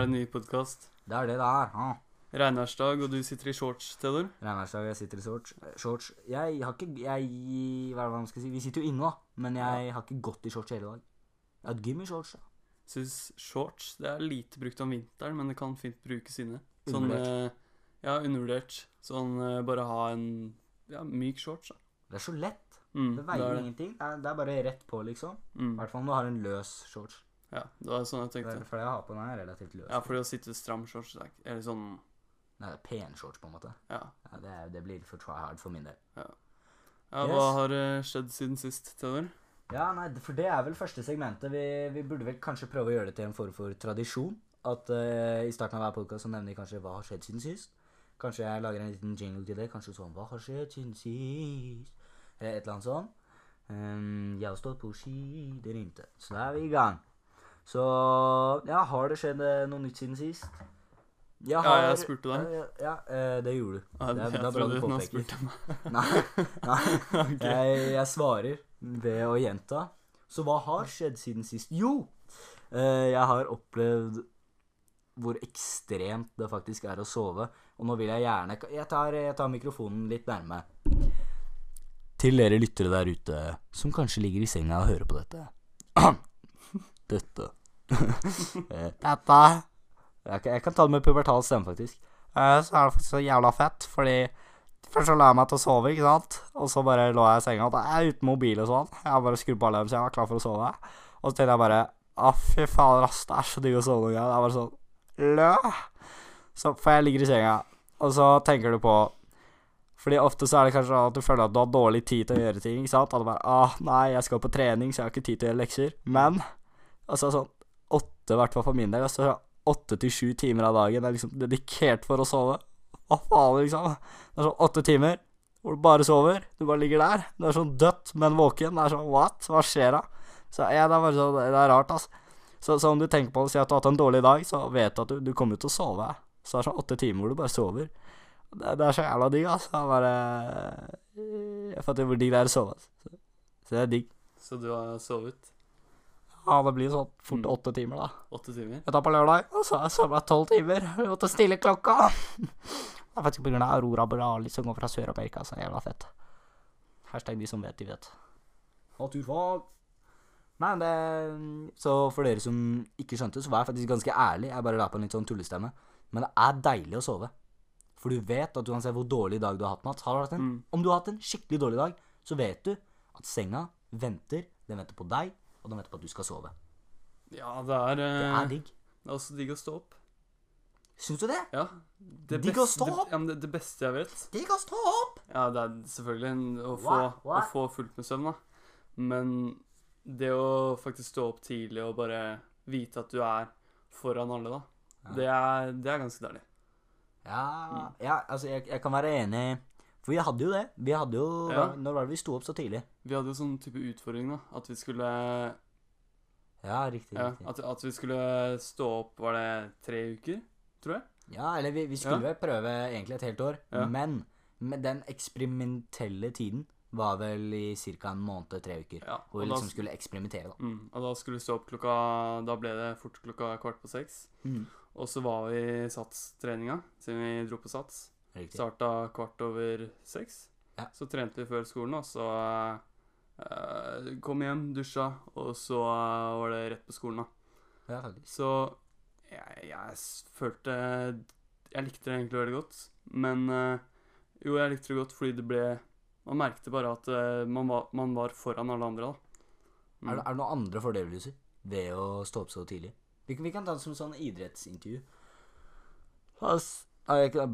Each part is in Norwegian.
er det ny podkast. Det er det det er. Ja. Regnværsdag, og du sitter i shorts, Theodor. Regnværsdag, jeg sitter i shorts. shorts. Jeg har ikke jeg, Hva er det man skal si? Vi sitter jo inne, da. Men jeg har ikke gått i shorts hele dag. Jeg har hatt gym i shorts. da. Syns shorts det er lite brukt om vinteren, men det kan fint brukes inne. Sånn Undervurdert. eh, Ja, undervurdert. Sånn eh, bare ha en ja, myk shorts, da. Det er så lett. Mm, Det veier er det. ingenting. Det er, det er bare rett på, liksom. I Mm, hvert fall om du har en løs shorts. Ja, det var sånn jeg For tenkte. for det jeg har på den, er relativt løs. Ja, fordi å sitte stram shorts er Eller sånn Nei, det er pen shorts, på en måte. Ja. Ja, det, er, det blir for try hard for min del. ja Hva Yes. har eh, skjedd siden sist, Theodor? Ja, nei, for det er vel første segmentet. Vi, vi burde vel kanskje prøve å gjøre det til en form for tradisjon. At uh, i starten av hver podkast så nevner vi kanskje hva har skjedd siden sist. Kanskje jeg lager en liten jingle til det. Kanskje sånn Hva har skjedd siden sist? Eller et eller annet sånt. Um, jeg har stått på ski, det rimte. Så da er vi i gang. Så ja, har det skjedd eh, noe nytt siden sist? Jeg Ja, jeg spurte deg. Ja, ja, eh, det gjorde du. Ja, Det det er bra du påpeker. Nei, nei. okay. Jeg, jeg svarer ved å gjenta. Så hva har skjedd siden sist? Jo! eh, jeg har opplevd hvor ekstremt det faktisk er å sove. Og nå vil jeg gjerne Jeg tar, jeg tar mikrofonen litt nærme. Til dere lyttere der ute som kanskje ligger i senga og hører på dette. Dette. Dette jeg kan, jeg kan ta det med pubertal stemme, faktisk. Uh, så er det faktisk så jævla fett, fordi Først så la jeg meg til å sove, ikke sant? Og så bare lå jeg i senga, jeg er jeg uten mobil og sånn. Jeg bare skrudde på alarm, så jeg var klar for å sove. Og så tenkte jeg bare Å, fy fader, ass, det er så digg å sove noen ganger. Det er bare sånn Lø! Så For jeg ligger i senga, og så tenker du på Fordi ofte så er det kanskje sånn at du føler at du har dårlig tid til å gjøre ting, ikke sant? At du bare Å, nei, jeg skal på trening, så jeg har ikke tid til å gjøre lekser. Men altså sånn åtte, i hvert fall for min del, altså åtte til sju timer av dagen er liksom dedikert for å sove. Hva faen, liksom? Det er sånn åtte timer hvor du bare sover. Du bare ligger der. Du er sånn dødt, men våken. Det er sånn what? Hva skjer da? Så ja, det er bare sånn Det er rart, altså. Så, så om du tenker på å si at du har hatt en dårlig dag, så vet du at du, du kommer til å sove. Så det er sånn åtte timer hvor du bare sover. Det, det er så jævla digg, altså. Er bare Jeg fatter hvor digg det er å sove. Altså. Så, så det er digg. Så du har sovet Ja, det blir sånn fort Mm. åtte timer, da. åtte timer? Jeg tar på lørdag, og så har jeg sovet tolv timer. Jeg måtte stille klokka. Det er faktisk av Aurora Borealis som går fra Sør-Amerika, så jævla fett. Hashtag de som vet, de vet. Naturfag. Nei, det Så for dere som ikke skjønte, så var jeg faktisk ganske ærlig. Jeg bare la på en litt sånn tullestemme. Men det er deilig å sove. For du vet at uansett hvor dårlig dag du har hatt, Mats har du hatt en, Mm. Om du har hatt en skikkelig dårlig dag, så vet du at senga venter. Den venter på deg, og de venter på at du skal sove. Ja, det er Det eh, er digg. Det er også digg å stå opp. Syns du det? Ja. Det Digg å stå stå det- opp? Ja, men det, det beste jeg vet Digg å stå opp! Ja, det er selvfølgelig en, å, få, What? å få fullt med søvn, da. Men det å faktisk stå opp tidlig og bare vite at du er foran alle, da, Ja. det, er, det er ganske deilig. Ja, ja altså, jeg, jeg kan være enig. For vi hadde jo det. Vi hadde jo Ja. Når var det vi sto opp så tidlig? Vi hadde jo sånn type utfordring, da. At vi skulle Ja, riktig. Ja, riktig. at, at vi skulle stå opp, var det tre uker, tror jeg? Ja, eller vi, vi skulle Ja. prøve egentlig et helt år. Men med den eksperimentelle tiden var vel i ca. en måned, tre uker. Ja. Hvor vi liksom da, skulle eksperimentere, da. mm, og da skulle vi stå opp klokka Da ble det fort klokka kvart på seks. Mm. Og så var vi i satstreninga, siden vi dro på sats. Riktig. Starta kvart over seks. Ja. Så trente vi før skolen, og så uh, kom hjem, dusja, og så uh, var det rett på skolen, da. Ja. Så jeg, jeg følte Jeg likte det egentlig veldig godt. Men uh, jo, jeg likte det godt fordi det ble Man merkte bare at man, var, man var foran alle andre, da. Mm. Er, det, er det noen andre fordeler du sier ved å stå opp så tidlig? Vi kan, vi kan ta det som sånn idrettsintervju. Jeg-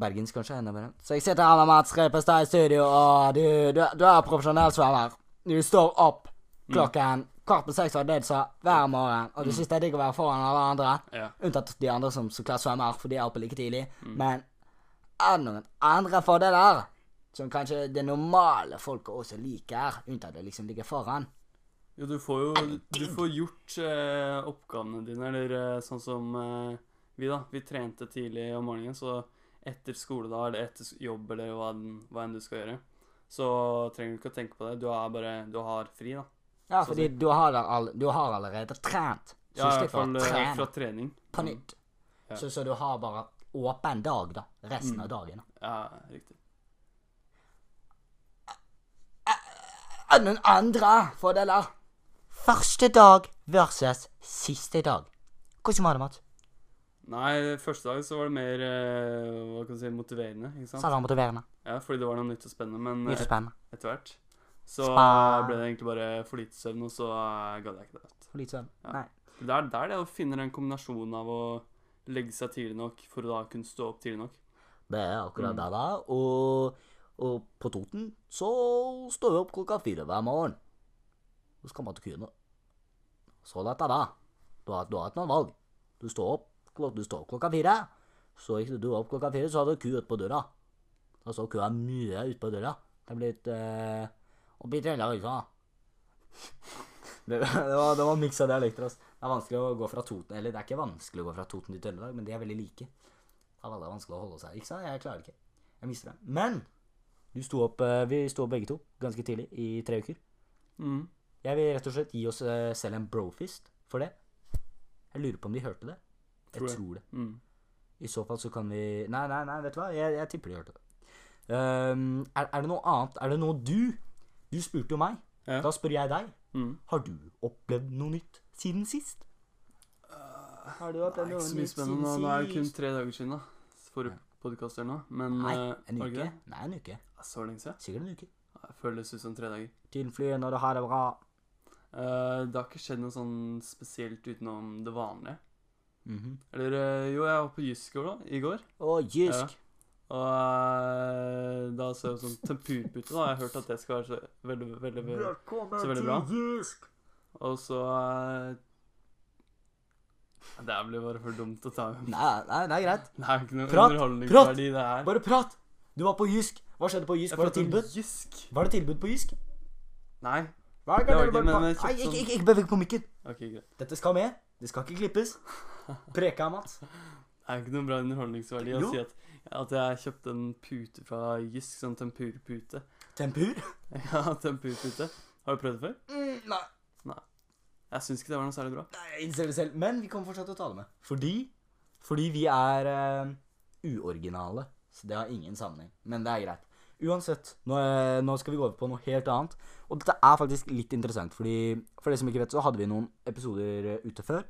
Bergens, kanskje? Enda bedre. Så jeg sitter her med Mats Repestad i studio, og du, du, du er profesjonell svømmer. Du står opp klokken kvart på seks, og det du sa, hver morgen. Og du syns det er digg å være foran alle andre. Ja. Unntatt de andre som så klart svømmer, for de er oppe like tidlig. Mm. Men er det noen andre fordeler som kanskje det normale folket også liker, unntatt det liksom ligger foran? Jo, du får jo du får gjort eh, oppgavene dine, eller eh, sånn som eh, vi, da. Vi trente tidlig om morgenen, så etter skole da, eller etter jobb, eller hva, hva enn du skal gjøre, så trenger du ikke å tenke på det. Du er bare Du har fri, da. Ja, Så fordi du har, all, du har allerede trent. Så Ja, i hvert fall eh, trene fra trening. på nytt. Ja. Så, så du har bare åpen dag, da. Resten av dagen. Da. Ja, riktig. Er det noen andre fordeler? Første dag versus siste dag. Hvordan var det, Mats? Nei, første dag så var det mer eh, hva kan du si, motiverende. ikke sant? Så det var motiverende. Ja, fordi det var noe nytt og spennende. Men nytt og spennende. etter hvert så Spa. ble det egentlig bare for lite søvn, og så eh, gadd jeg ikke det. For lite søvn, Ja. Nei. Det er der det å finne den kombinasjonen av å legge seg tidlig nok for å da kunne stå opp tidlig nok. Det er akkurat Mm. det da. Og, og på Toten så står vi opp klokka fire hver morgen. Så skal man til kuene. Så lett er det. Du har, du har ikke noe valg. Du står opp, du står opp klokka fire. Så gikk du opp klokka fire, så hadde du ku ute på døra. Da så kua mye ute på døra. Det er blitt eh, Oppi Trøndelag, liksom. Det, det var, det var miks av dialekter. Altså. Det er vanskelig å gå fra Toten Eller det er ikke vanskelig å gå fra Toten til Trøndelag, men de er veldig like. Det er veldig vanskelig å holde seg. Ikke sant? Jeg klarer det ikke. Jeg mister det. Men du sto opp, eh, vi sto opp begge to ganske tidlig, i tre uker. Mm. Jeg vil rett og slett gi oss eh, selv en brofist for det. Jeg lurer på om de hørte det. Jeg Tror det. tror det. Mm. I så fall så kan vi Nei, nei, nei, vet du hva? Jeg, jeg tipper de hørte det. Um, er, er det noe annet? Er det noe du Du spurte jo meg. Ja. Da spør jeg deg. Mm. Har du opplevd noe nytt siden sist? Har du Det er ikke så mye spennende nå. Nå er det kun tre dager siden, da. Forrige podkast eller noe. Men Nei, eh, en uke. det? Nei, en uke. Så lenge siden? Sikkert en uke. Det føles ut som tre dager. Til flyet når du har det bra. Uh, det har ikke skjedd noe sånn spesielt utenom det vanlige. Mhm. Eller eh, jo, jeg var på Jysk i går, da, i går. Å, jysk. Og eh, da så jeg sånn tempurpute, da. Jeg har hørt at det skal være så veldig, veldig, veldig så veldig bra. Og så eh, Det blir bare for dumt å ta med. Nei, nei, det er greit. Det er ikke noe Prat, underholdningsverdi, det her. Bare prat. Du var på Jysk. Hva skjedde på Jysk? Var det tilbud? Jysk. Var det tilbud på Jysk? Nei. Hva Det var ikke, men jeg kjøpte Nei, ikke, sånn- ikke, ikke beveg på mikken. Okay, greit. Dette skal med. Det skal ikke klippes. Preka, Mats. Det er ikke noen bra underholdningsverdi å Jo. si at, at jeg kjøpte en pute fra Jysk, sånn tempurpute. Tempur? Ja, tempurpute. Har du prøvd det før? Mm, nei. Jeg syns ikke det var noe særlig bra. Nei, jeg innser det selv. Men vi kommer fortsatt til å ta det med. Fordi Fordi vi er uh, uoriginale. Så det har ingen sammenheng. Men det er greit. Uansett, nå, eh, nå skal vi gå over på noe helt annet. Og dette er faktisk litt interessant, fordi for de som ikke vet, så hadde vi noen episoder eh, ute før.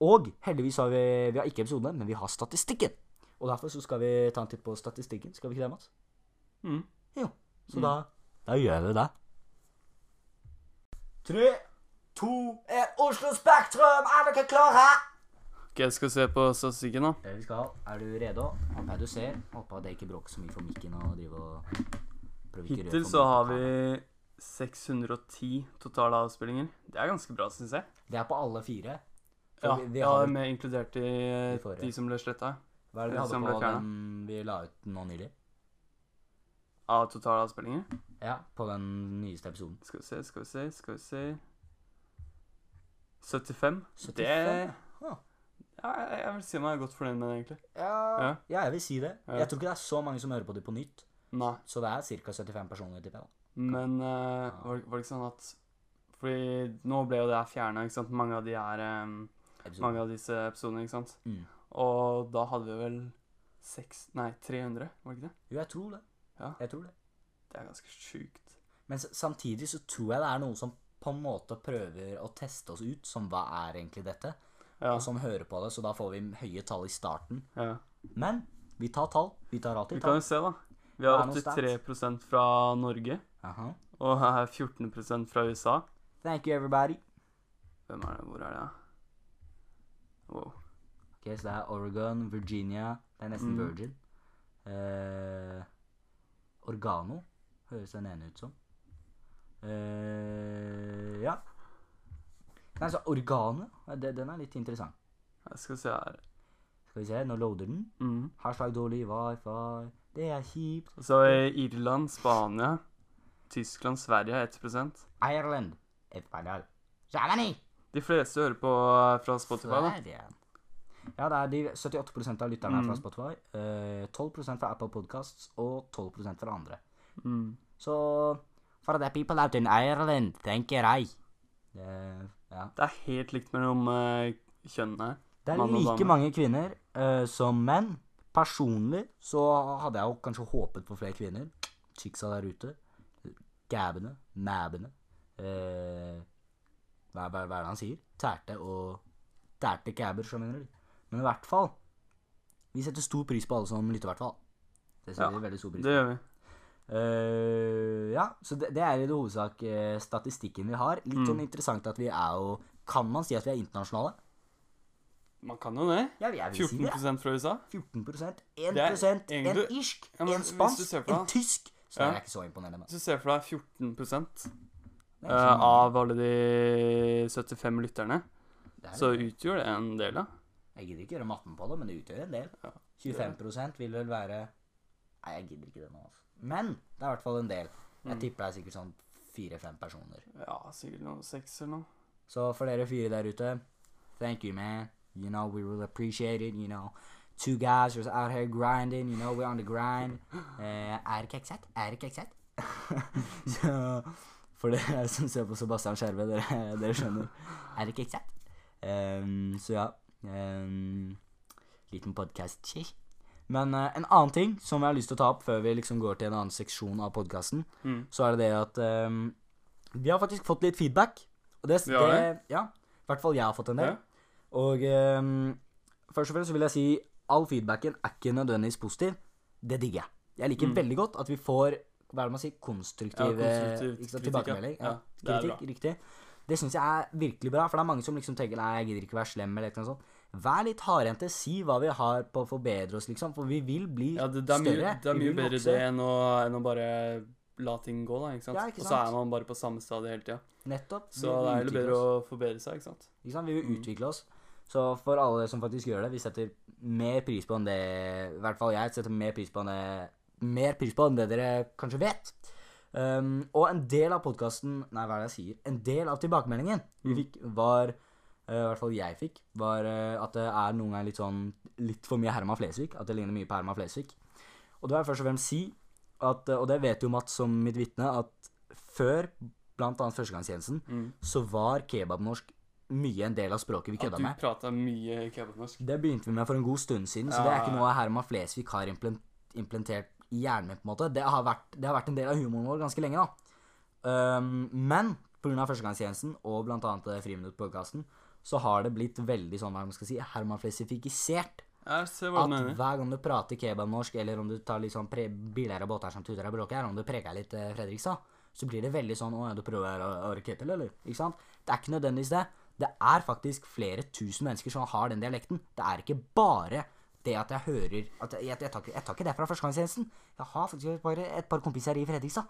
Og heldigvis har vi Vi har ikke episodene, men vi har statistikken. Og derfor så skal vi ta en titt på statistikken. Skal vi ikke det, Mats? Mm. Så da Da gjør vi det. Tre, to, én Oslo Spektrum! Er dere klare? Ok, jeg skal se på statistikken, da. Det vi skal. Er du redo? Håper jeg du ser. Håper at det ikke bråker så mye for mikken og drive og prøve ikke Hittil så har vi 610 totale avspillinger. Det er ganske bra, syns jeg. Det er på alle fire. Ja, vi, vi ja har, med inkludert i De de som ble sletta. hva er det vi hadde på den vi la ut nå nylig? Av totale avspillinger. Ja, på den nyeste episoden. Skal vi se, skal vi se, skal vi se 75. 75? Det ja, jeg, vil si meg godt fornøyd med det, egentlig. Ja, Ja. ja, jeg vil si det. Jeg tror ikke det er så mange som hører på det på nytt. Nei. Så det er ca. 75 personer, tipper jeg. Men eh, var, var det ikke sånn at Fordi nå ble jo det her fjerna, ikke sant. Mange av de er em, Episoden. Mange av disse episodene, ikke sant. Mm. Og da hadde vi vel seks Nei, 300, var det ikke det? Jo, jeg tror det. Ja. Jeg tror det. Det er ganske sjukt. Men samtidig så tror jeg det er noen som på en måte prøver å teste oss ut som hva er egentlig dette, Ja. og som hører på det, så da får vi høye tall i starten. ja. Men vi tar tall. Vi tar Vi alltid kan tall. jo se, da. Vi har er 83% fra Norge, Aha. og her er 14% fra USA. Thank you, everybody. Hvem er det? Hvor er det? Wow. Ok, Så det er Oregon, Virginia Det er nesten Mm. Virgin. Eh, Organo høres den ene ut som. Eh, ja. Nei, så Organo, ja, det, den er litt interessant. Jeg skal se her. Skal vi se, nå loader den. Mm. Hashtag dårlig wifi. Det er kjipt. Så er Irland, Spania, Tyskland, Sverige er 1 Ireland. Espanol. Germany. De fleste hører på eh, fra Spotify, da. Ja, det er de 78% av lytterne er fra Mm. Spotify. eh, 12% fra Apple Podcasts og 12% fra andre. Mm. Så for the people out in Ireland, tenker jeg. Det, ja. Det er helt likt mellom uh, kjønnene det er like mange kvinner uh, som menn. personlig så hadde jeg jo kanskje håpet på flere kvinner. Chicksa der ute. Gabbene, mabene. Eh, hva, hva, hva er det han sier? Tærte og Tærte kæber, så mener du. Men i hvert fall Vi setter stor pris på alle som lytter, i hvert fall. Det setter Ja, vi veldig stor pris på. Det gjør vi. Uh, ja, så det, det er i det hovedsak eh, statistikken vi har. Litt Mm. sånn interessant at vi er jo Kan man si at vi er internasjonale? Man kan jo det. Ja, jeg vil si det. 14 fra USA. 14 1 Det er en egentlig- irsk, Ja, en spansk, en tysk. Så Ja. er jeg ikke så imponerende. Hvis du ser for deg 14 Mange. av alle de 75 lytterne, er så utgjør det en del, da. Jeg gidder ikke gjøre matten på det, men det utgjør en del. Ja. 25 vil vel være Nei, jeg gidder ikke det nå, altså. Men det er i hvert fall en del. Jeg Mm. tipper det er sikkert sånn fire-fem personer. Ja, sikkert noen seks eller noe. Så for dere fire der ute, thank you, man. You know, we will appreciate it, you know. Two guys just out here grinding, you know, we're on the grind. Uh, er det keksett? Er det keksett? Så for dere som ser på Sebastian Skjerve, dere, dere skjønner. Er det keksett? Um, så ja. Um, liten podcast Men uh, en annen ting som jeg har lyst til å ta opp før vi liksom går til en annen seksjon av podkasten, Mm. så er det det at um, vi har faktisk fått litt feedback. Og det, har det Ja. I hvert fall jeg har fått en del. Ja. Og ehm, først og fremst vil jeg si all feedbacken er ikke nødvendigvis positiv. Det digger jeg. Jeg liker Mm. veldig godt at vi får hva er det man sier, konstruktiv, Ja, tilbakemelding. Ja, det kritikk, riktig. Det syns jeg er virkelig bra, for det er mange som liksom tenker nei, jeg gidder ikke være slem eller noe sånt. Vær litt hardhendte. Si hva vi har på å forbedre oss, liksom. For vi vil bli Ja, det, det mye, større. det er mye bedre det enn å, enn å bare la ting gå, da. ikke sant? Ja, ikke sant? Og så er man bare på samme stadie hele tida. Nettopp. Så det er jo bedre å forbedre seg, ikke sant? Ikke sant? Vi vil Mm. utvikle oss. Så for alle som faktisk gjør det, vi setter mer pris på enn det I hvert fall jeg setter mer pris på enn det Mer pris på enn det dere kanskje vet. Um, og en del av podkasten Nei, hva er det jeg sier? En del av tilbakemeldingen vi Mm. fikk, var uh, I hvert fall jeg fikk, var uh, at det er noen ganger litt sånn Litt for mye Herman Flesvig. At det ligner mye på Herman Flesvig. Og da vil jeg først og fremst si at eh, Og det vet jo Mats som mitt vitne, at før annet førstegangstjenesten, Mm. så var kebabnorsk mye en del av språket vi kødda med. At du prata mye kebabnorsk. Det begynte vi med for en god stund siden, så det er ikke noe Herman Flesvig har implementert i hjernen min. på en måte. Det har, vært, det har vært en del av humoren vår ganske lenge. da. Um, men pga. førstegangstjenesten og bl.a. Friminutt-podkasten så har det blitt veldig sånn hva man skal si, Herman Flesifisert. Jeg ser hva At hver gang du prater kebabnorsk, eller om du tar litt sånn bilder av båter som tuter og bråker, om du preker litt eh, Fredrikstad, så blir det veldig sånn Å ja, du prøver å, å raketter, eller? Ikke sant? Det er ikke nødvendigvis det. Det er faktisk flere tusen mennesker som har den dialekten. Det er ikke bare det at jeg hører at jeg, jeg, tar, ikke, jeg tar ikke det fra førstegangstjenesten. Jeg har faktisk bare et par kompiser i Fredrikstad.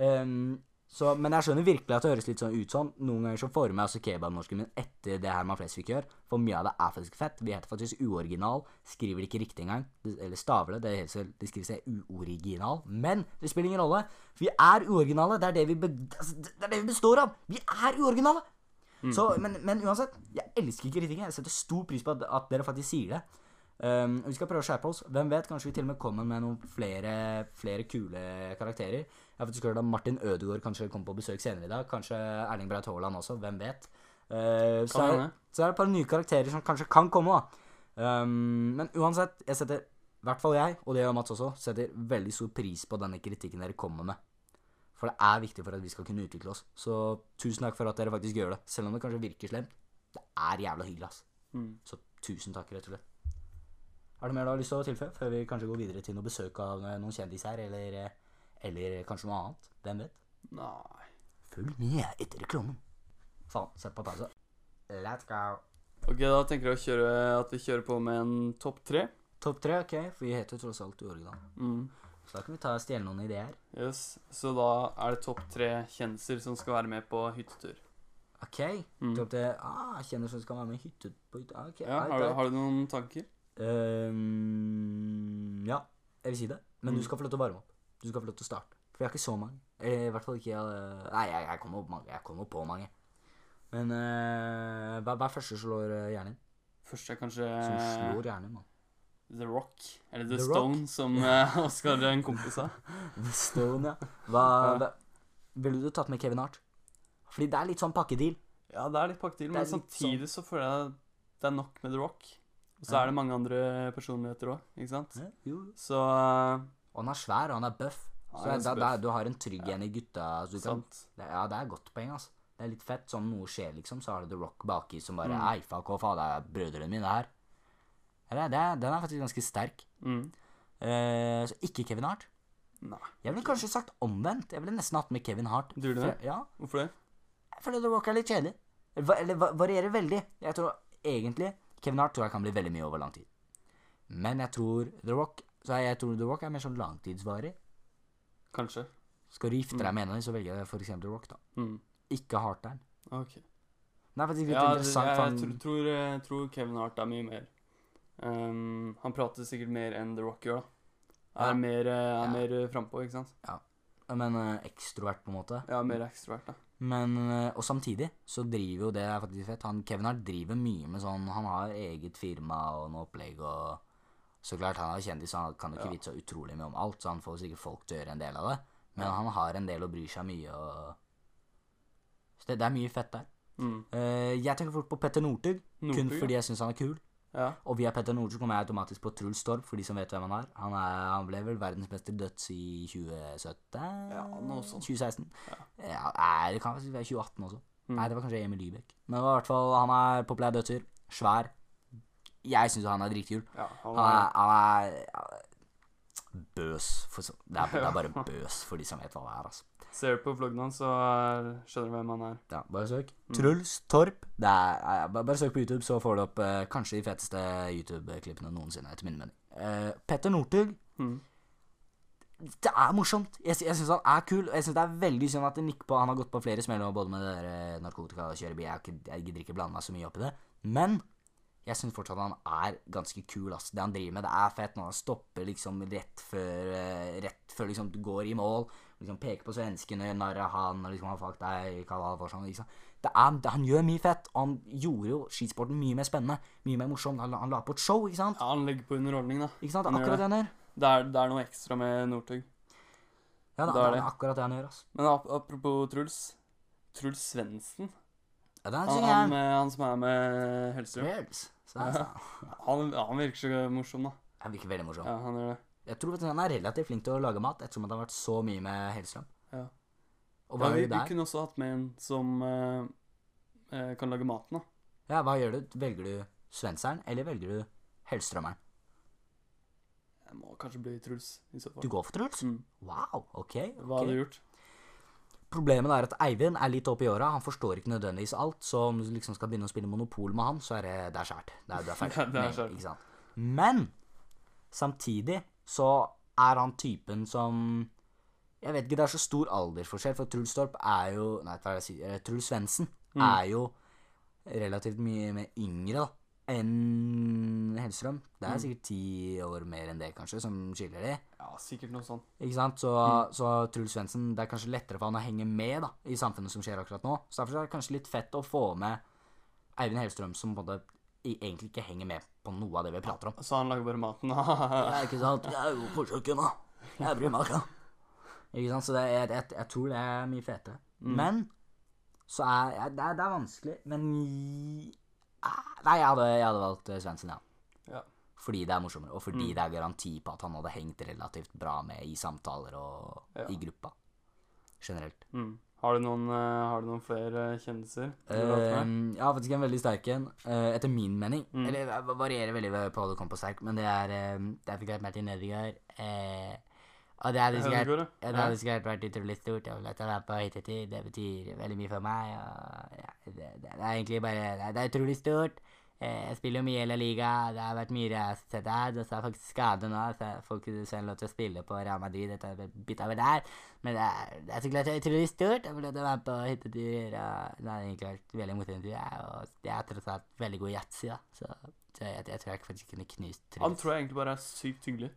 Um, så, men jeg skjønner virkelig at det høres litt sånn ut sånn. Noen ganger så former jeg også kebabnorsken min etter det Herman Flesvig gjør. For mye av det er faktisk fett. Vi heter faktisk uoriginal. Skriver det ikke riktig engang. Eller staver det. Det, heter, det skriver seg uoriginal. Men det spiller ingen rolle. Vi er uoriginale. Det er det vi, be, altså, det er det vi består av. Vi er uoriginale. Så, men, men uansett, jeg elsker kritikken. Jeg setter stor pris på at, at dere faktisk sier det. Um, vi skal prøve å skjerpe oss. Hvem vet, kanskje vi til og med kommer med noen flere, flere kule karakterer. Jeg har faktisk hørt at Martin Ødegaard kanskje kommer på besøk senere i dag. Kanskje Erling Braut Haaland også. Hvem vet. Uh, så, er, så er det et par nye karakterer som kanskje kan komme, da. Um, men uansett, jeg setter i hvert fall jeg, og det gjør Mats også, setter veldig stor pris på denne kritikken dere kommer med. For det er viktig for at vi skal kunne utvikle oss. Så tusen takk for at dere faktisk gjør det. Selv om det kanskje virker slemt. Det er jævla hyggelig, ass. Mm. Så tusen takk, rett og slett. Er det mer du har lyst til å tilføye før vi kanskje går videre til noe besøk av eh, noen kjendiser, eller, eh, eller kanskje noe annet? Hvem vet? Nei Følg med etter reklamen. Faen, sett på pause. Let's go. Ok, da tenker jeg kjøre, at vi kjører på med en topp tre. Topp tre, ok, for vi heter jo tross alt uoriginal. Mm. Så da kan vi ta stjele noen ideer. Yes. Så da er det topp tre kjendiser som skal være med på hyttetur. Ok, Mm. topp tre. Ah, kjendiser som skal være med i hytte på hytte. Okay, Ja, har, du, har du noen tanker? Ehm, ja, jeg vil si det. Men du Mm. skal få lov til å varme opp. Du skal få lov til å starte. For jeg har ikke så mange. Eller i hvert fall ikke jeg, Nei, jeg, jeg kommer opp mange. Jeg kommer på mange. Men uh, hva, hva er første som slår uh, hjernen din? Første er kanskje Som slår hjernen, mann. The Rock. Eller The, The Rock? Stone, som uh, Oskar, en kompis sa. The Stone, ja. Hva, hva Ville du tatt med Kevin Hart? Fordi det er litt sånn pakkedeal. Ja, det er litt pakkedeal, men samtidig sånn- så føler jeg det er nok med The Rock. Og så er det mange andre personligheter òg, ikke sant? Ja, jo. Så eh, Og han er svær, og han er buff. Så er da, da, du har en trygg en i gutta. Så du kan, det, ja, det er godt poeng, altså. Det er litt fett. Sånn noe skjer, liksom, så har du The Rock baki som bare Mm. Ei, fuck off, det er brødrene mine, det her. Eller, det, den er faktisk ganske sterk. Mm. Eh, så ikke Kevin Hart. Nei. Jeg ville kanskje sagt omvendt. Jeg ville nesten hatt med Kevin Hart. Du gjorde det? For- Ja, Hvorfor det? fordi The Rock er litt kjedelig. Eller, eller varierer veldig. Jeg tror egentlig Kevin Hart tror jeg kan bli veldig mye over lang tid. Men jeg tror The Rock Så jeg tror The Rock er mer sånn langtidsvarig. Kanskje. Skal du gifte Mm. deg med en av dem, så velger jeg eksempel The Rock, da. Mm. Ikke Harteren. Ok. Det er faktisk litt Ja, interessant. jeg, jeg han- tror, tror, jeg tror Kevin Hart er mye mer. Um, han prater sikkert mer enn The Rock gjør, da. Er Ja. mer, eh, er Ja. mer eh, frampå, ikke sant? Ja. Men uh, ekstrovert, på en måte. Ja, mer ekstrovert, da. Men, eh, og samtidig så driver jo det er faktisk fett. Han, Kevin Hart driver mye med sånn Han har eget firma og noe opplegg og Så klart, han er kjendis, han kan jo ikke Ja. vite så utrolig mye om alt, så han får sikkert folk til å gjøre en del av det. Men han har en del og bryr seg mye og Så det, det er mye fett der. Mm. Uh, jeg tenker fort på Petter Northug, kun fordi jeg syns han er kul. Ja. Og via Petter Northug kommer jeg automatisk på Truls Torp, for de som vet hvem han er. Han, er, han ble vel verdensmester døds i 2017? Ja, noe sånt. 2016? Ja. Ja, er, det kan faktisk være 2018 også. Mm. Nei, det var kanskje Emil Lybekk. Men i hvert fall, han er populær dødser. Svær. Jeg syns han er dritkul. ja han Han er, er, han er bøs. For, det, er, det er bare bøs for de som vet hva det er. altså. Ser du på vloggen hans, så er, skjønner du hvem han er. Ja, bare søk. Mm. Truls Torp. Det er, ja, bare, bare søk på YouTube, så får du opp eh, kanskje de feteste YouTube-klippene noensinne, etter min mening. Eh, Petter Northug. Mm. Det er morsomt. Jeg, jeg syns han er kul. Og jeg synes det er veldig synd at det nikker på Han har gått på flere smeller både med det der eh, narkotika og. Jeg, jeg gidder ikke blande meg så mye opp i det. Men jeg syns fortsatt han er ganske kul. Ass. Det han driver med, det er fett. Når han stopper liksom rett før eh, Rett før liksom du går i mål. Liksom Peker på svenskene, narrer han og liksom han fuck deg, hva for sånn. Liksom. Det er, det, han gjør mye fett. Og han gjorde jo skisporten mye mer spennende. Mye mer morsom. Han, han la på et show, ikke sant? Ja, han legger på underholdning, da. Ikke sant? Akkurat det han gjør. Det er, det er noe ekstra med Northug. Ja, det, Det er det akkurat det han gjør, ass. Men ap apropos Truls. Truls Svendsen. Ja, det Han, synger han, han som er med Hellstrøm. Så sånn. Han, han virker så morsom, da. Han virker veldig morsom. Ja, han gjør det. Jeg tror han er relativt flink til å lage mat, ettersom at han har vært så mye med Hellstrøm. Ja. Og Ja, hva vi, gjør du der? vi kunne også hatt med en som uh, kan lage maten, da. Ja, hva gjør du? Velger du Svenseren, eller velger du Hellstrømmeren? Jeg må kanskje bli Truls, i så Du går for Truls? Mm. Wow, ok. Hva hadde du gjort? Problemet er at Eivind er litt opp i åra. Han forstår ikke nødvendigvis alt. Så om du liksom skal begynne å spille Monopol med han, så er det, det er skjært. Det er, du er ferdig. Det er sant? Men samtidig så er han typen som Jeg vet ikke, det er så stor aldersforskjell, for Truls Torp er jo Nei? Eh, Truls Svendsen Mm. er jo relativt mye mer yngre da enn Hellstrøm. Det er Mm. sikkert ti år mer enn det, kanskje, som skiller de. Ja, sikkert noe sånt. Ikke sant? Så, Mm. så Truls Svendsen, det er kanskje lettere for han å henge med da, i samfunnet som skjer akkurat nå. Så derfor er det kanskje litt fett å få med Eivind Hellstrøm, som på en måte egentlig ikke henger med på noe av det vi prater om. Så han lager bare maten. Er ikke sant? Jeg er jo på kjøkkenet. Jeg bryr meg ikke. Ikke sant? Så det, jeg, jeg, jeg tror det er mye fetere. Mm. Men så er ja, det, er, det er vanskelig, men Nei, jeg hadde, jeg hadde valgt eh, Svendsen, ja. Ja. Fordi det er morsommere, og fordi Mm. det er garanti på at han hadde hengt relativt bra med i samtaler og Ja. i gruppa. Generelt. Mm. Har, du noen, uh, har du noen flere kjendiser? Uh, Eh, jeg har faktisk en veldig sterk en, uh, etter min mening. Mm. Eller det varierer veldig på hva du kommer på sterk, men det er uh, fikk jeg Martin Ødegaard. eh, og det hadde sikkert ja, det hadde sikkert vært utrolig stort å få være på hyttetur. Det betyr veldig mye for meg. Og, ja, det, det, det er egentlig bare Det er, det er utrolig stort. Eh, Jeg spiller jo mye i La Liga. Det har vært mye der. Og så er faktisk skade nå, så får ikke selv lov til å spille på Real Madrid. Dette er bytta over der. Men det er, det er så klart det er utrolig stort. Jeg få lov til å være på hyttetur. Og det har egentlig vært veldig jeg, Og jeg er tross alt veldig god yatzy, da. Så, så jeg, jeg tror jeg faktisk kunne knust Han tror jeg egentlig bare er sykt hyggelig.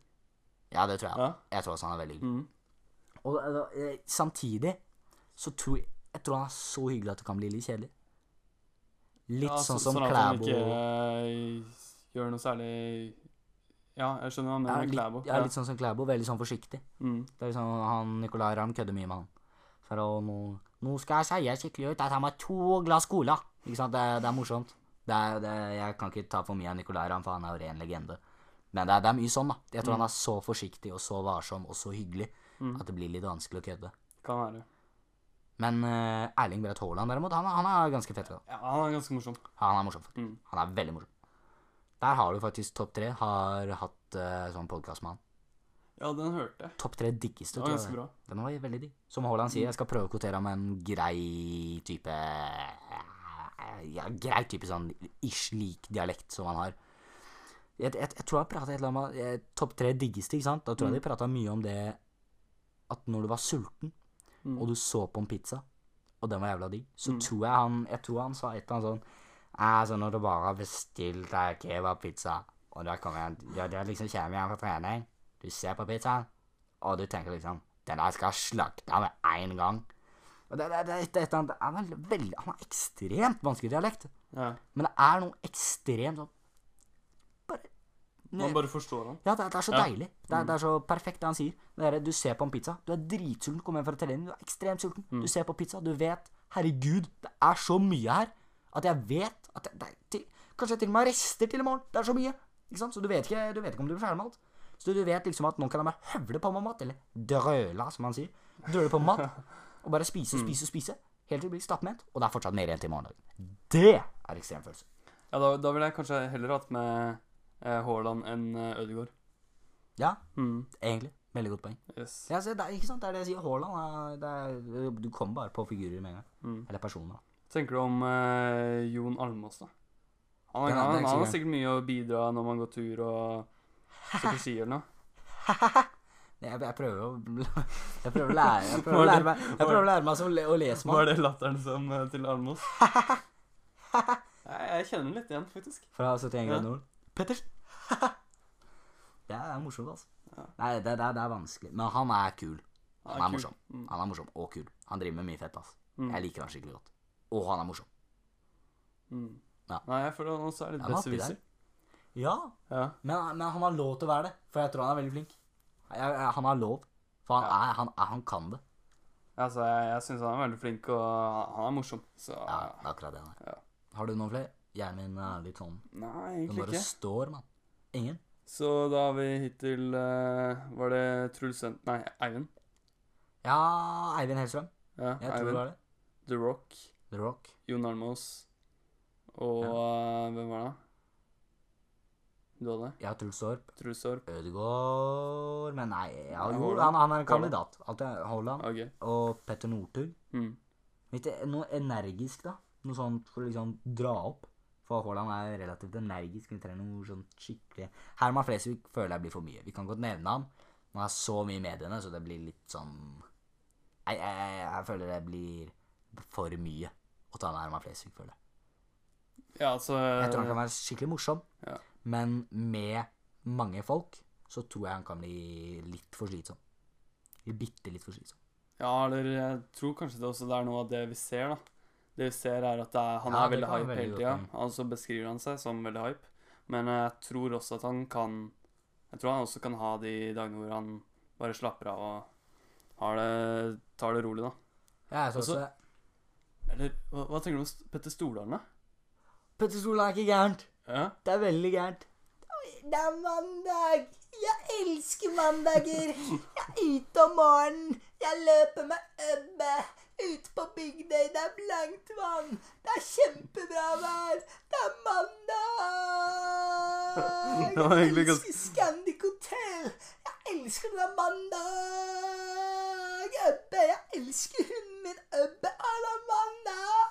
Ja, det tror jeg. Ja. Jeg tror også han er veldig hyggelig. Mm. Og altså, eh, samtidig så tror jeg, jeg tror han er så hyggelig at det kan bli litt kjedelig. Litt Ja, sånn så- som sånn at han ikke uh, gjør noe særlig Ja, jeg skjønner hva han mener med Klæbo. ja, litt sånn som Klæbo. Veldig sånn forsiktig. Mm. Det er liksom, han Nicolay Ramm kødder mye med han. For å, nå, nå skal jeg si skikkelig ut at han har to glass cola. Ikke sant? Det, det er morsomt. Det er, det, jeg kan ikke ta for mye av Nicolay Ramm, for han er jo ren legende. Men det er, det er mye sånn, da. Jeg tror han er så forsiktig og så varsom og så hyggelig at det blir litt vanskelig å kødde. Kan være. Men uh, Erling Braut Haaland derimot, han, han er ganske fett. Da. Ja, han er ganske morsom. Han er morsom, faktisk. Mm. Han er veldig morsom. Der har du faktisk topp tre. Har hatt uh, sånn podkast med han. Ja, den hørte jeg. Topp tre diggeste. Var ganske bra. Den var veldig digg. Som Haaland sier, jeg skal prøve å kvotere ham med en grei type Ja, grei type sånn ish lik dialekt som han har. Jeg, jeg, jeg tror jeg prata et eller annet om topp tre diggeste, ikke sant? Da tror jeg de prata mye om det at når du var sulten, og du så på en pizza, og den var jævla digg, så tror jeg han Jeg tror han sa et eller annet sånn Altså, når du bare har bestilt deg kebabpizza, og da kommer jeg ja, da liksom kommer jeg fra trening, du ser på pizzaen, og du tenker liksom Den der skal jeg slakte med en gang. Og det, det, det, det, det, det er veldig, Han har ekstremt vanskelig dialekt, Ja. men det er noe ekstremt sånn Man bare forstår han. ja, det, er- det er så Ja. deilig. Det er, det er så perfekt, det han sier. Det er, du ser på en pizza, du er dritsulten, kommer hjem fra trening, du er ekstremt sulten. Mm. Du ser på pizza, du vet Herregud, det er så mye her at jeg vet at er til, Kanskje jeg til og med har rester til i morgen. Det er så mye. Ikke sant? Så du vet ikke, du vet ikke om du blir ferdig med alt. Så du vet liksom at nå kan jeg bare høvle på meg mat, eller drøla, som han sier. Drøle på mat, og bare spise Mm. og spise og spise. Helt til du blir stappmett, og det er fortsatt mer igjen til morgendagen. Det er ekstrem følelse. Ja, da, da ville jeg kanskje heller hatt med Haaland enn eh, Ødegaard. Ja, Mm. egentlig. Veldig godt poeng. Yes. Ja, så det er, ikke sant? Det er det jeg sier. Haaland Du kommer bare på figurer med en gang. Mm. Eller personer. tenker du om eh, Jon Almås, da? Han, er- han, han, har sikkert mye å bidra når man går tur og står ski eller noe. Jeg, jeg prøver å Jeg prøver å lære Jeg prøver å lære meg, jeg prøver å, lære meg som å lese meg Var det latteren som eh, til Almås? jeg, jeg kjenner den litt igjen, faktisk. fra 71 Ja. grader nord. Petters! det er morsomt, altså. Ja. Nei, det, det, det er vanskelig. Men han er kul. Han er kul. morsom. Mm. Han er morsom og kul. Han driver med mye fett, altså. Mm. Jeg liker han skikkelig godt. Og han er morsom. Mm. Ja. Nei, jeg føler han også er litt er besserwisser. Ja, Ja. men, men han har lov til å være det. For jeg tror han er veldig flink. Jeg, jeg, han har lov. For han, er, han, er, han kan det. Altså, jeg, jeg syns han er veldig flink, og han- er morsom. Så Ja, det er akkurat det han er. Ja. Har du noen flere? Hjernen min er litt sånn Nei, egentlig Den egentlig bare ikke. står, mann. Ingen? Så da har vi hittil eh, Var det Truls Svend... Nei, Eivind. Ja, Eivind Hellstrøm. Ja, Jeg tror det var det. The Rock. The Rock. Jon Almaas. Og eh, hvem var det? Du hadde? Ja, Truls Torp. Truls Torp. Ødegaard Men nei, ja, Ja, jo, han, han er en kandidat. Alt er Haaland. Ok. Og Petter Northug. Mm. Litt noe energisk, da. Noe sånt for å liksom dra opp. For Haaland er relativt energisk. Vi trenger noe sånn skikkelig Herman Flesvig føler jeg blir for mye. Vi kan godt nevne ham. Han har så mye i mediene, så det blir litt sånn Jeg, jeg, jeg, jeg føler det blir for mye å ta med Herman Flesvig, føler jeg. Ja, altså Jeg tror han kan være skikkelig morsom, Ja. men med mange folk så tror jeg han kan bli litt for slitsom. Bitte litt for slitsom. Ja, eller jeg tror kanskje det også det er noe av det vi ser, da. Det vi ser, er at er, han Ja, er veldig hype hele tida. Og så beskriver han seg som veldig hype. Men jeg tror også at han kan Jeg tror han også kan ha de dagene hvor han bare slapper av og har det, tar det rolig, da. Ja, jeg tror Også- Eller hva, hva tenker du om Petter Stordalen, da? Petter Stordalen er ikke gærent. Ja? Det er veldig gærent. Det er mandag! Jeg elsker mandager! Jeg er ute om morgenen. Jeg løper med øbbe. Ute på Bygdøy, det er blankt vann. Det er kjempebra vær. Det er mandag! Jeg elsker Scandic Hotel. Jeg elsker det er mandag! Øbbe, jeg elsker hunden min Øbbe. Er det mandag?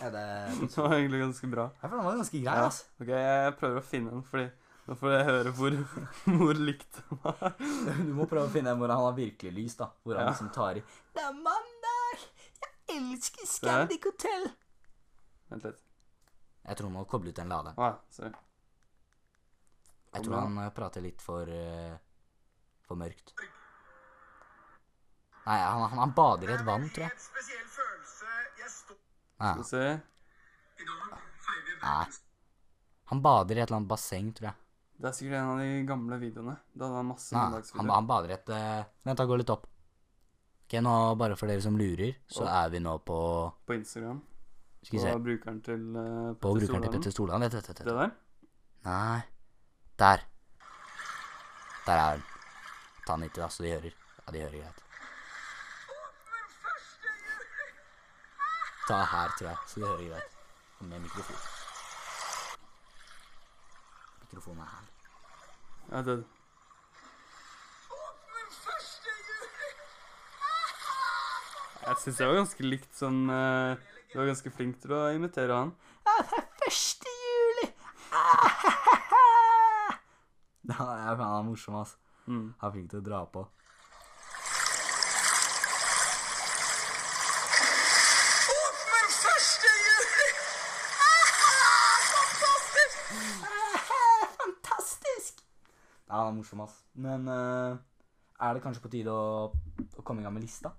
Ja, det Det var egentlig ganske bra. Jeg føler den var ganske grei, Ja. altså. Ok, jeg prøver å finne den, fordi nå får jeg høre hvor, hvor likt meg. var. Du må prøve å finne en hvor han har virkelig lys, da. Hvor han Ja. liksom tar i Det er mandag! Jeg elsker Scandic Hotel! Vent litt. Jeg tror han må koble ut den laderen. Ah, sorry. Jeg tror han eh, prater litt for uh, For mørkt. Nei, han, han, han bader i et vann, tror jeg. Skal vi se. Nei. Han bader i et eller annet basseng, tror jeg. Det er sikkert en av de gamle videoene. Da hadde han masse Nei, han, han bader et uh, Vent, da, går litt opp. Ok, nå, bare for dere som lurer, så er vi nå på På Instagram. Skal vi På se. brukeren til uh, På brukeren til Petter Stordalen. Vet du, vet du, Det vet der? Nei. Der. Der er den. Ta den hit, da, så de hører. Ja, de hører greit. Ta her, tror jeg, så de hører greit. Med mikrofon. Mikrofonen er her. Ja, det. Jeg syns jeg var ganske likt sånn uh, Du var ganske flink til å imitere han. Første juli! Ja, jeg mener han er morsom, altså. Mm. Han er flink til å dra på. Men første juli! Fantastisk! Fantastisk! Ja, han er morsom, ass. Men uh, er det kanskje på tide å, å komme i gang med lista?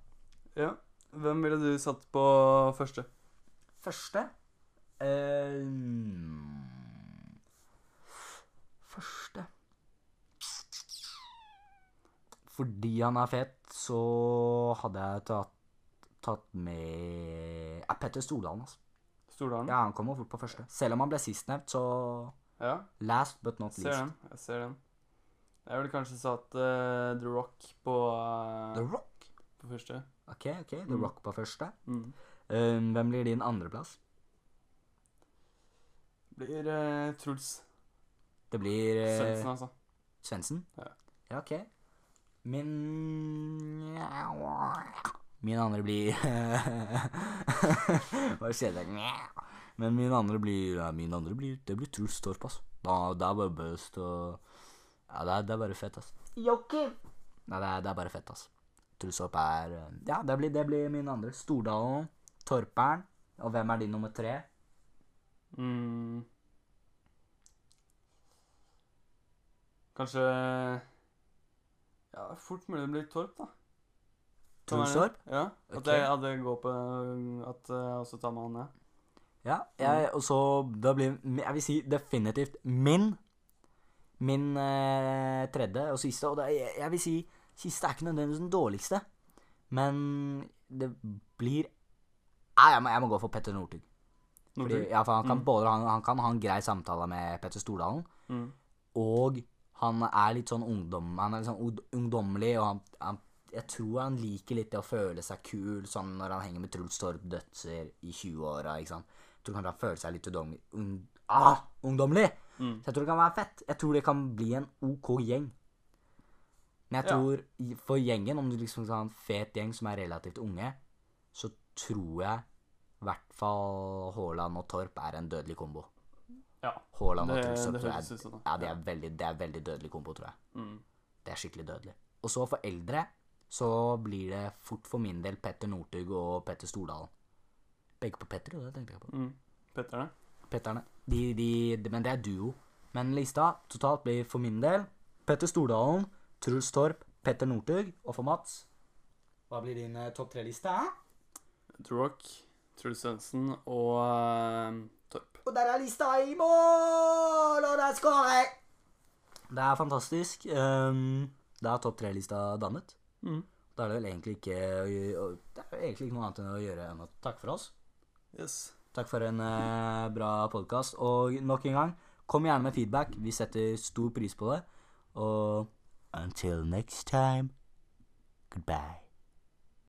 Ja. Hvem ville du satt på første? Første Uh, Første Fordi han er fet, så hadde jeg tatt, tatt med ja, Petter Stordalen. Altså. Stordalen? Ja, han kommer fort på første. Selv om han ble sistnevnt, så Ja, last but not ser least. den. Jeg ser den. Jeg ville kanskje satt uh, The Rock på, uh, The Rock. på første. Ok, ok, The Mm. Rock på første. Mm. Um, hvem blir din andreplass? Blir uh, Truls Det blir uh, Svendsen, altså. Svendsen? Ja. Ja, ok. Min Min andre blir Hva kjedelig. Men min andre blir ja, Min andre blir Det blir Truls Torp, altså. Da, det er bare bøst og Ja, det er, det er bare fett, altså. Joakim! Nei, det er, det er bare fett, altså. Truls er eh, Ja, det blir, det blir min andre. Stordalen, Torperen. Og hvem er din nummer tre? Mm. Kanskje Ja, fort mulig det blir Torp, da. Torp? Ja. At okay. jeg, at jeg går på At jeg også tar med han, ja. Ja, jeg, og så da blir Jeg vil si definitivt min Min eh, tredje og siste Og det, jeg, jeg vil si siste er ikke nødvendigvis den dårligste, men det blir Nei, jeg må, jeg må gå for Petter Northug. Fordi, ja, for han kan Mm. både han, han kan ha en grei samtale med Petter Stordalen, Mm. og han er litt sånn ungdom Han er litt sånn ung- ungdommelig, og han, han jeg tror han liker litt det å føle seg kul sånn når han henger med Truls Torp Dødser i 20-åra. ikke sant? Jeg tror kanskje han føler seg litt ungdommelig. Ung, ah, ungdommelig! Mm. Så jeg tror det kan være fett. Jeg tror det kan bli en OK gjeng. Men jeg tror ja. for gjengen, om du liksom skal ha en fet gjeng som er relativt unge, så tror jeg i hvert fall Haaland og Torp er en dødelig kombo. Ja. Haaland og Det, Torp det tror høres jeg ut som ja, det er veldig, det er veldig dødelig kombo, tror jeg. Mm. Det er skikkelig dødelig. Og så for eldre så blir det fort for min del Petter Northug og Petter Stordalen. Begge på Petter, jo, det tenkte jeg på. Mm. Petterne? Petterne. De, de, de, men det er duo. Men lista totalt blir for min del Petter Stordalen, Truls Torp, Petter Northug. Og for Mats Hva blir din eh, topp tre-liste? Drock, Truls Svendsen og eh, Torp. Og der er lista i mål! Og der skårer! Det er fantastisk. Um, da er topp tre-lista dannet. Mm. Da er det vel egentlig ikke Det er egentlig ikke noe annet enn å gjøre enn å takke for oss. Yes. Takk for en eh, bra podkast. Og nok en gang, kom gjerne med feedback. Vi setter stor pris på det. Og until next time, goodbye.